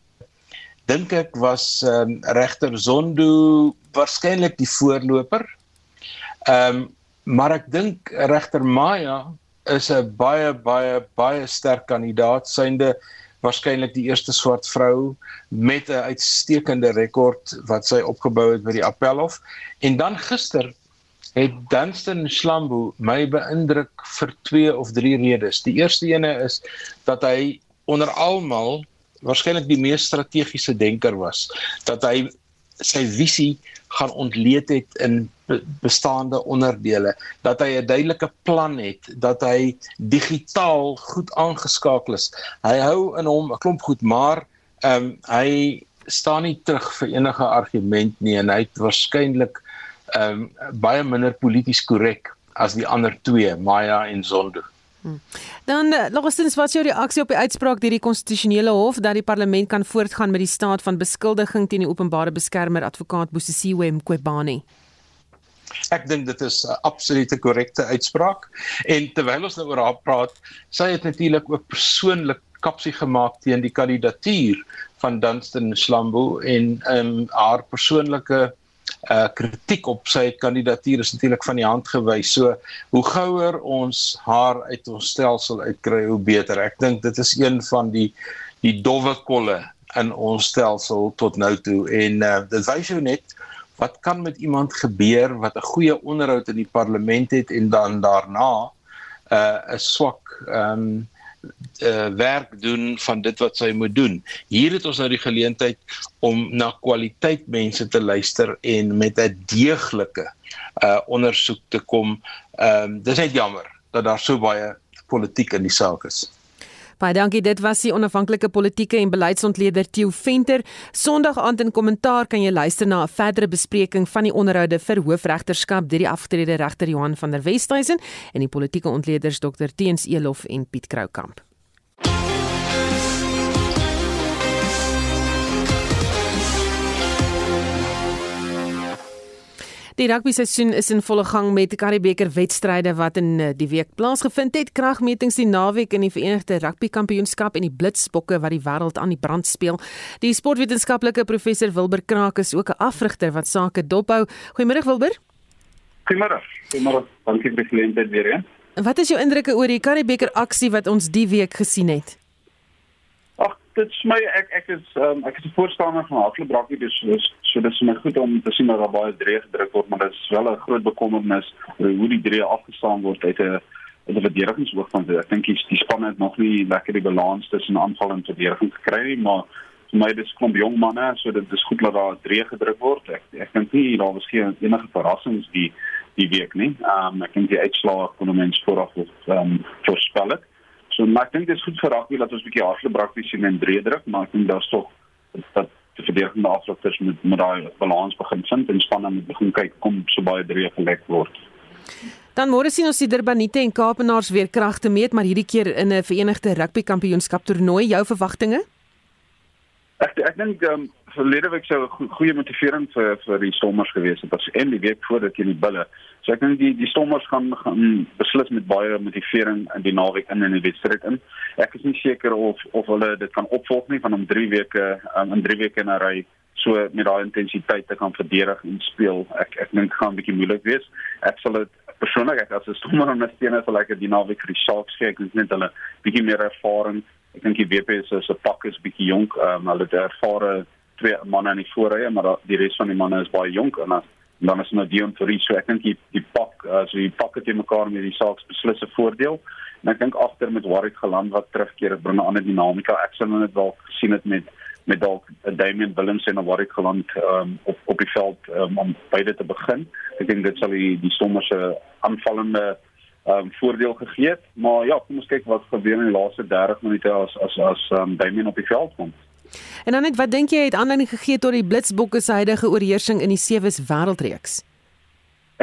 dink ek was ehm um, regter Zondo waarskynlik die voorloper. Ehm um, maar ek dink regter Maya is 'n baie baie baie sterk kandidaat synde waarskynlik die eerste swart vrou met 'n uitstekende rekord wat sy opgebou het by die Appelhof en dan gister het Dunstan Slambo my beïndruk vir twee of drie redes. Die eerste ene is dat hy onder almal waarskynlik die mees strategiese denker was, dat hy sy visie gaan ontleed het in bestaande onderdele. Dat hy 'n duidelike plan het. Dat hy digitaal goed aangeskakel is. Hy hou in hom 'n klomp goed maar ehm um, hy staan nie terug vir enige argument nie. En hy het waarskynlik ehm um, baie minder polities korrek as die ander twee Maya en Zondo Hmm. Dan eh, laastens wat is jou reaksie op die uitspraak deur die konstitusionele hof dat die parlement kan voortgaan met die staat van beskuldiging teen die openbare beskermer advokaat Bosisiwe Mqobani? Ek dink dit is 'n absolute korrekte uitspraak en terwyl ons nou oor haar praat, sy het natuurlik ook persoonlik kapsie gemaak teen die kandidatuur van Dunstan Slambo en ehm um, haar persoonlike uh kritiek op sy kandidatuur is natuurlik van die hand gewys. So hoe gouer ons haar uit ons stelsel uitkry, hoe beter. Ek dink dit is een van die die dowwe kolle in ons stelsel tot nou toe en uh dit wys jou net wat kan met iemand gebeur wat 'n goeie onderhoud in die parlement het en dan daarna uh 'n swak ehm um, uh, werk doen van dit wat sy moet doen. Hier het ons nou die geleentheid om na kwaliteit mense te luister en met 'n deeglike uh ondersoek te kom. Ehm um, dis net jammer dat daar so baie politiek in die saak is. Baie dankie. Dit was die onafhanklike politieke en beleidsontleder Theo Venter. Sondag aand in kommentaar kan jy luister na 'n verdere bespreking van die onderhoude vir hoofregterskap deur die afgetrede regter Johan van der Westhuizen en die politieke ontleeders Dr Teens Elof en Piet Kroukamp. Die rugby seisoen is in volle gang met die Karibeker wedstryde wat in eh, die week plaasgevind het. Kragmetings die naweek in die Verenigde Rugby Kampioenskap en die Blitsbokke wat die wêreld aan die brand speel. Die sportwetenskaplike professor Wilber Kraak is ook 'n afrigter wat sake dophou. Goeiemôre Wilber. Goeiemôre. Goeiemôre. Dankie vir die geleentheid weer. He. Wat is jou indrukke oor die Karibeker aksie wat ons die week gesien het? Dit is my ek ek is um, ek is 'n voorstander van hardloopbrakkie dus so, dis my goed om te sien dat daar baie drie gedruk word maar dit is wel 'n groot bekommernis hoe die drie afgestaan word uit 'n uit 'n verdedigingsoog van ek dink die, die span het nog nie lekker die balans tussen aanval en verdediging gekry nie maar vir my dis klomp jong manne, so dit is goed dat daar drie gedruk word. Ek ek dink nie daar was geen enige verrassings die die week nie. Ehm um, ek dink die uitslae kon mens vooraf ehm um, voorspel het. So maar ek dink dit is goed vir rugby dat ons 'n bietjie hardloop prakties sien en drie druk, maar ek dink daar's tog dat die verdedigende afloopers met met daai balans begin vind en spanne moet begin kyk kom so baie drie gelek word. Dan môre sien ons die Durbanite en Kaapenaars weer kragte meet, maar hierdie keer in 'n Verenigde Rugby Kampioenskap toernooi. Jou verwagtinge? Ek ek dink ehm um, verlede week sou 'n goeie motivering vir vir die Stormers gewees het. As en die week voor dit teen die Bulle. So ek dink die die Stormers gaan gaan beslis met baie motivering in die naweek in in die wedstryd in. Ek is nie seker of of hulle dit kan opvolg nie van om 3 weke um, in 3 weke in 'n ry so met daai intensiteit te kan verdedig en speel. Ek ek dink gaan 'n bietjie moeilik wees. Ek sal dit persoonlik ek as 'n Stormer ondersteuner sal ek die naweek vir die Sharks kyk. Ek dink net hulle bietjie meer ervaring. Ek dink die WP se se pak is bietjie jonk. Um, hulle het ervare twee manne in die voorrye, maar die res van die manne is baie jonk en dan dan is nou Dion Fourie, so ek dink die die pak as uh, die pakke te mekaar met die Sharks beslis 'n voordeel. En ek dink agter met Warwick geland wat terugkeer, dit bring 'n ander dinamika. Ek sou net dalk gesien het met met dalk Damian Willems en Warwick geland um, op op die veld um, om beide te begin. Ek dink dit sal die die sommerse aanvallende um, voordeel gegee het, maar ja, kom ons kyk wat gebeur in die laaste 30 minute as as as um, Damian op die veld kom. En dan net wat dink jy het aanleiding gegee tot die Blitsbokke se huidige oorheersing in die sewes wêreldreeks?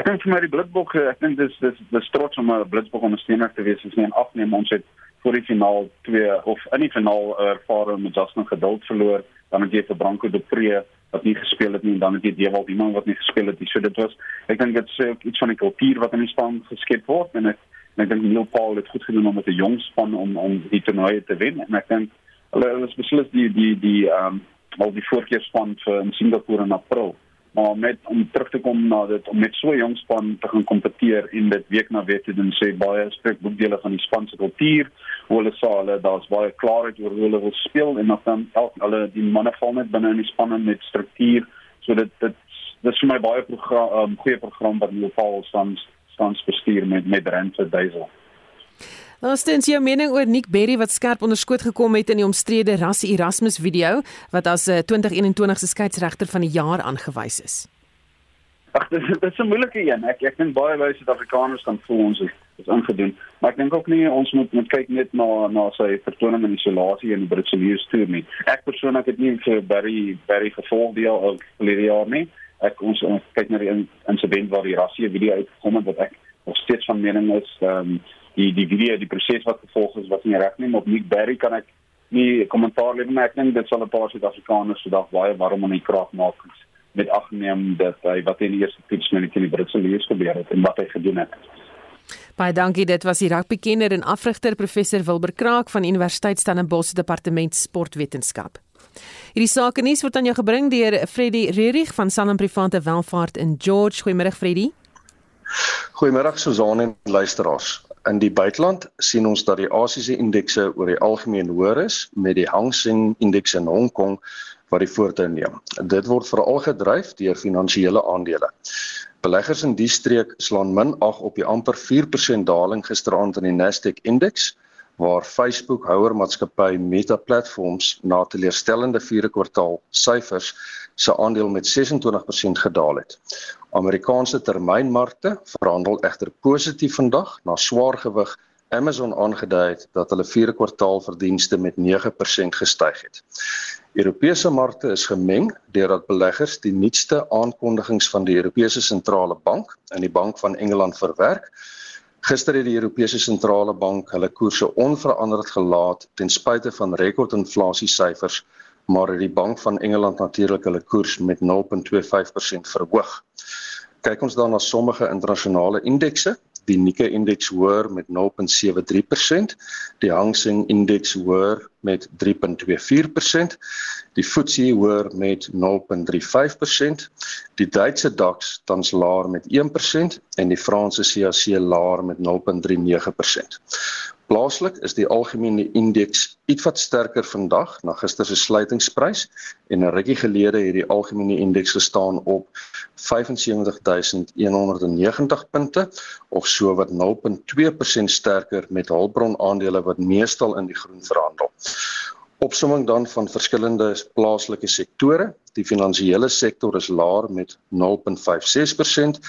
Ek dink vir my die Blitsbokke, ek dink dis dis dis trots om 'n Blitsbok ondersteuner te wees. Ons neem afneem ons het voor die finaal 2 of in die finaal ervare met Justin geduld verloor, dan het jy vir Branko de Pre wat nie gespeel het nie en dan het jy Dewald iemand wat nie gespeel het nie. So dit was ek dink dit sê ook iets van die kultuur wat in die span geskep word en ek en ek dink Neil Paul het goed gedoen om met 'n jong span om om die toernooi te wen en ek dink hulle hulle is beslis die die die ehm um, al die voorkeurspan vir in Singapore in April. Maar met om terug te kom na dit om met so 'n jong span te gaan kompeteer en dit week na week te doen sê baie spreek boekdele van die span se kultuur hoe hulle sê hulle daar's baie klaarheid oor hoe hulle wil speel en dan elk hulle die manne val net binne in die spanne met struktuur so dit dit dis vir my baie program um, goeie program wat in geval staan staan bestuur met met Rente Duisel. Laastens jou mening oor Nick Berry wat skerp onderskoot gekom het in die omstrede Rassie Erasmus video wat as 'n 2021 se skeieregter van die jaar aangewys is. Ag dis dis 'n moeilike een. Ek ek dink baie baie Suid-Afrikaners kan voel ons is, is ingedoen, maar ek dink ook nie ons moet moet kyk net na na sy vertoning in isolasie in die Britse leeu toer nie. Ek persoonlik het nie vir Berry Berry gevolg die al verlede jaar nie. Ek ons, kyk na die insident waar die Rassie video uitgekom het wat ek nog steeds van mening is ehm um, die die video die proses wat gevolg is wat nie reg nie op Nick Berry kan ek nie kommentaar lewer maar ek dink dit sal 'n paar Suid-Afrikaners vandag baie warm in die kraag maak met agneem dat hy wat in die eerste toets met die Britse lees gebeur het en wat hy gedoen het. Baie dankie dit was die rugbykenner en afrigter professor Wilber Kraak van Universiteit Stellenbosch departement sportwetenskap. Hierdie sake nuus word aan jou gebring deur Freddy Rerich van Sanlam Private Welvaart in George. Goeiemôre Freddy. Goeiemôre Susan en luisteraars. In die buiteland sien ons dat die Asiëse indekse oor die algemeen hoër is met die Hang Seng indeks in Hong Kong wat die voortou neem. Dit word veral gedryf deur finansiële aandele. Beleggers in die streek slaan min ag op die amper 4% daling gisteraand in die Nasdaq indeks waar Facebook houer maatskappy Meta Platforms na teleurstellende vierde kwartaal syfers se aandeel met 26% gedaal het. Amerikaanse termynmarkte verhandel egter positief vandag na swaar gewig Amazon aangedui het dat hulle vierde kwartaal verdienste met 9% gestyg het. Europese markte is gemeng deurdat beleggers die nuutste aankondigings van die Europese sentrale bank en die Bank van Engeland verwerk. Gister het die Europese sentrale bank hulle koerse onveranderd gelaat ten spyte van rekordinflasie syfers maar het die Bank van Engeland natuurlik hulle koers met 0.25% verhoog. Kyk ons dan na sommige internasionale indekse, die Nikkei indeks hoër met 0.73%, die Hang Seng indeks hoër met 3.24%, die FTSE hoër met 0.35%, die Duitse DAX tans laer met 1% en die Franse CAC laer met 0.39%. Plaaslik is die algemene indeks ietwat sterker vandag na gister se sluitingsprys en 'n rukkie gelede het die algemene indeks gestaan op 75190 punte of so wat 0.2% sterker met hulpbron aandele wat meestal in die groen verhandel. Opsomming dan van verskillende plaaslike sektore. Die finansiële sektor is laer met 0.56%,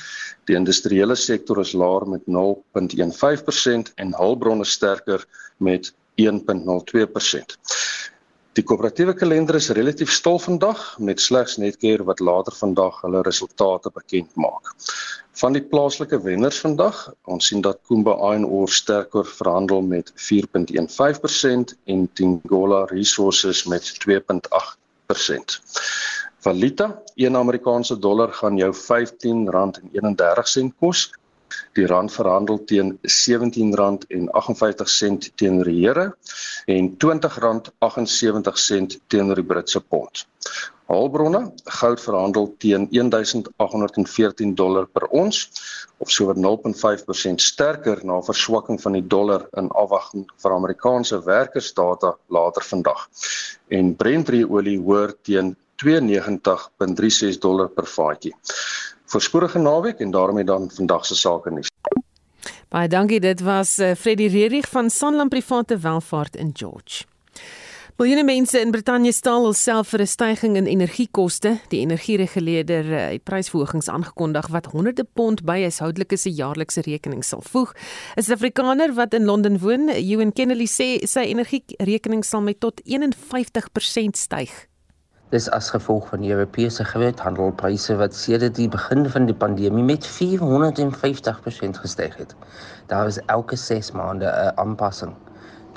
die industriële sektor is laer met 0.15% en hulpbronne sterker met 1.02%. Die koöperatiewe kalender is relatief stil vandag met slegs Netcare wat later vandag hulle resultate bekend maak. Van die plaaslike wenners vandag, ons sien dat Kumba Iron Ore sterker verhandel met 4.15% en Tingola Resources met 2.8%. Valuta, 1 Amerikaanse dollar gaan jou R15.31 kos Die rand verhandel teen R17.58 teenoor die euro en R20.78 teenoor die Britse pond. Hulpbronne, goud verhandel teen 1814 dollar per ons of sowat 0.5% sterker na verswakking van die dollar in afwagting van Amerikaanse werkersdata later vandag. En Brent olie hoor teen 92.36 dollar per vatjie voorspoedige naweek en daarmee dan vandag se sake nuus. Baie dankie, dit was uh, Freddie Rerich van Sanlam Private Welvaart in George. Miljoene mense in Brittanje staan alself vir 'n stygings in energiekoste. Die energiereguleerder eh, het prysverhogings aangekondig wat honderde pond by huishoudelike se jaarlikse rekening sal voeg. 'n Suid-Afrikaner wat in Londen woon, Ewan Kennedy sê sy energierekening sal met tot 51% styg. Dis as gevolg van die Europese groothandelpryse wat sedert die begin van die pandemie met 450% gestyg het. Daar is elke 6 maande 'n aanpassing.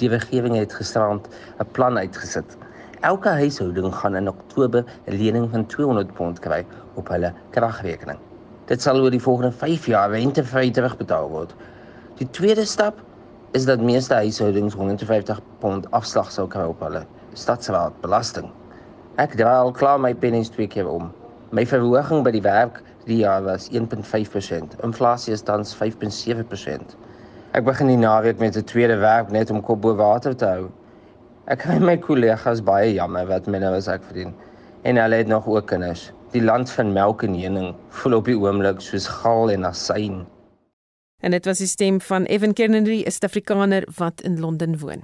Die regering het gisterand 'n plan uitgesit. Elke huishouding gaan in Oktober 'n lening van 200 pond kry op hulle kragrekening. Dit sal oor die volgende 5 jaar rentevry terugbetaal word. Die tweede stap is dat meeste huishoudings 150 pond afslag sou kry op hulle stadsraadbelasting. Ek dra al klaar my pennies twee keer om. My verhoging by die werk die jaar was 1.5%. Inflasie is tans 5.7%. Ek begin die naweek met 'n tweede werk net om kop bo water te hou. Ek kry my kollegas baie jammer wat minder as ek verdien. En hulle het nog ook kinders. Die land van melk en honing voel op die oomblik soos gal en asyn. En dit was die stem van Evan Kennedy, 'n Suid-Afrikaner wat in Londen woon.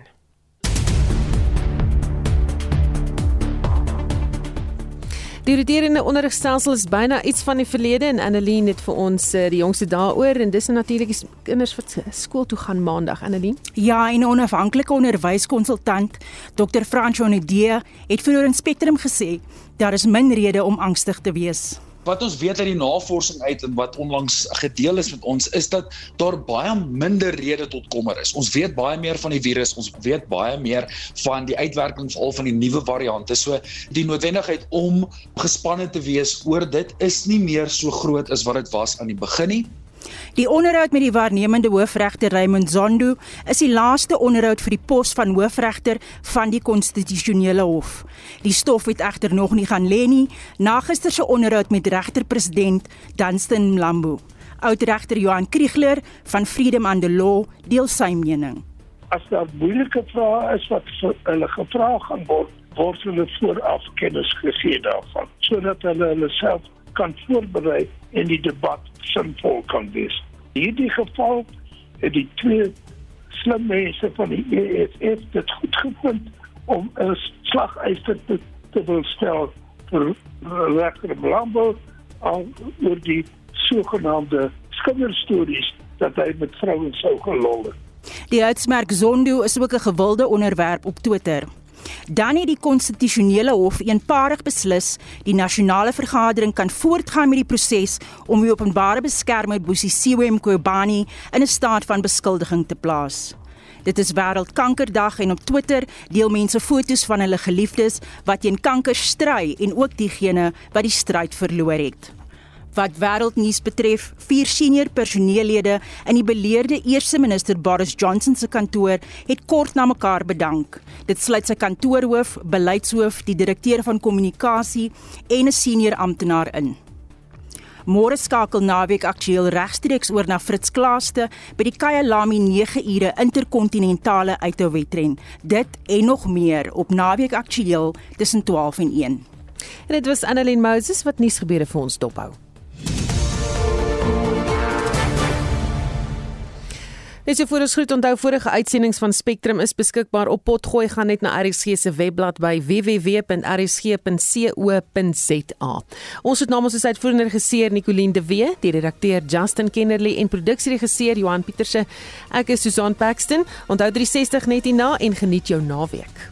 Die roterende onderrigstelsel is byna iets van die verlede en Annelien het vir ons uh, die jongste daaroor en dis natuurlik die kinders wat skool toe gaan maandag Annelien. Ja, 'n onafhanklike onderwyskonsultant, Dr. Francois Nidee, het vir ons Spectrum gesê daar is min rede om angstig te wees wat ons weet uit die navorsing uit en wat onlangs gedeel is met ons is dat daar baie minder rede tot kommer is. Ons weet baie meer van die virus, ons weet baie meer van die uitwerkings al van die nuwe variante. So die noodwendigheid om gespanne te wees oor dit is nie meer so groot as wat dit was aan die begin nie. Die onderhoud met die waarnemende hoofregter Raymond Zondo is die laaste onderhoud vir die pos van hoofregter van die konstitusionele hof. Die stof het egter nog nie gaan lê nie na gister se onderhoud met regter-president Dunstan Mlambo. Oudregter Johan Kriegler van Freedom and the Law deel sy mening. As daar moeilike vrae is wat hulle gevra gaan word, word hulle vooraf kennis gegee daarvan sodat hulle hulle self kan voorberei en die debat sinvol kan wees. Hierdie geval het die twee slim mense van die EFF dit goed gevind om 'n slagyster te, te wil stel vir regter Blambo oor die sogenaamde skinderstories dat hy met vrouens sou gelol het. Die uitsmerk Zondo is ook 'n gewilde onderwerp op Twitter. Dan het die konstitusionele hof eenparig beslis die nasionale vergadering kan voortgaan met die proses om die openbare beskermer Bosisiwe Mqobani in 'n staat van beskuldiging te plaas. Dit is wêreldkankerdag en op Twitter deel mense foto's van hulle geliefdes wat teen kanker stry en ook diegene wat die stryd verloor het. Wat wêreldnuus betref, vier senior personeellede in die beleerde eerste minister Boris Johnson se kantoor het kort na mekaar bedank. Dit sluit sy kantoorhoof, beleidshoof, die direkteur van kommunikasie en 'n senior amptenaar in. Môre skakel naweek aktueel regstreeks oor na Fritz Klaaste by die Kyalami 9 ure interkontinentale uithouwedren. Dit en nog meer op naweek aktueel tussen 12 en 1. En dit was Annelien Moses wat nuus gebeure vir ons dophou. Net so voor ons groet onthou vorige uitsendings van Spectrum is beskikbaar op Potgooi gaan net na RSG se webblad by www.rsg.co.za. Ons het namens ons uitvoerende regisseur Nicoline de Wee, die redakteur Justin Kennerly en produksieregisseur Johan Pieterse. Ek is Susan Paxton. Onthou 360 net hierna en geniet jou naweek.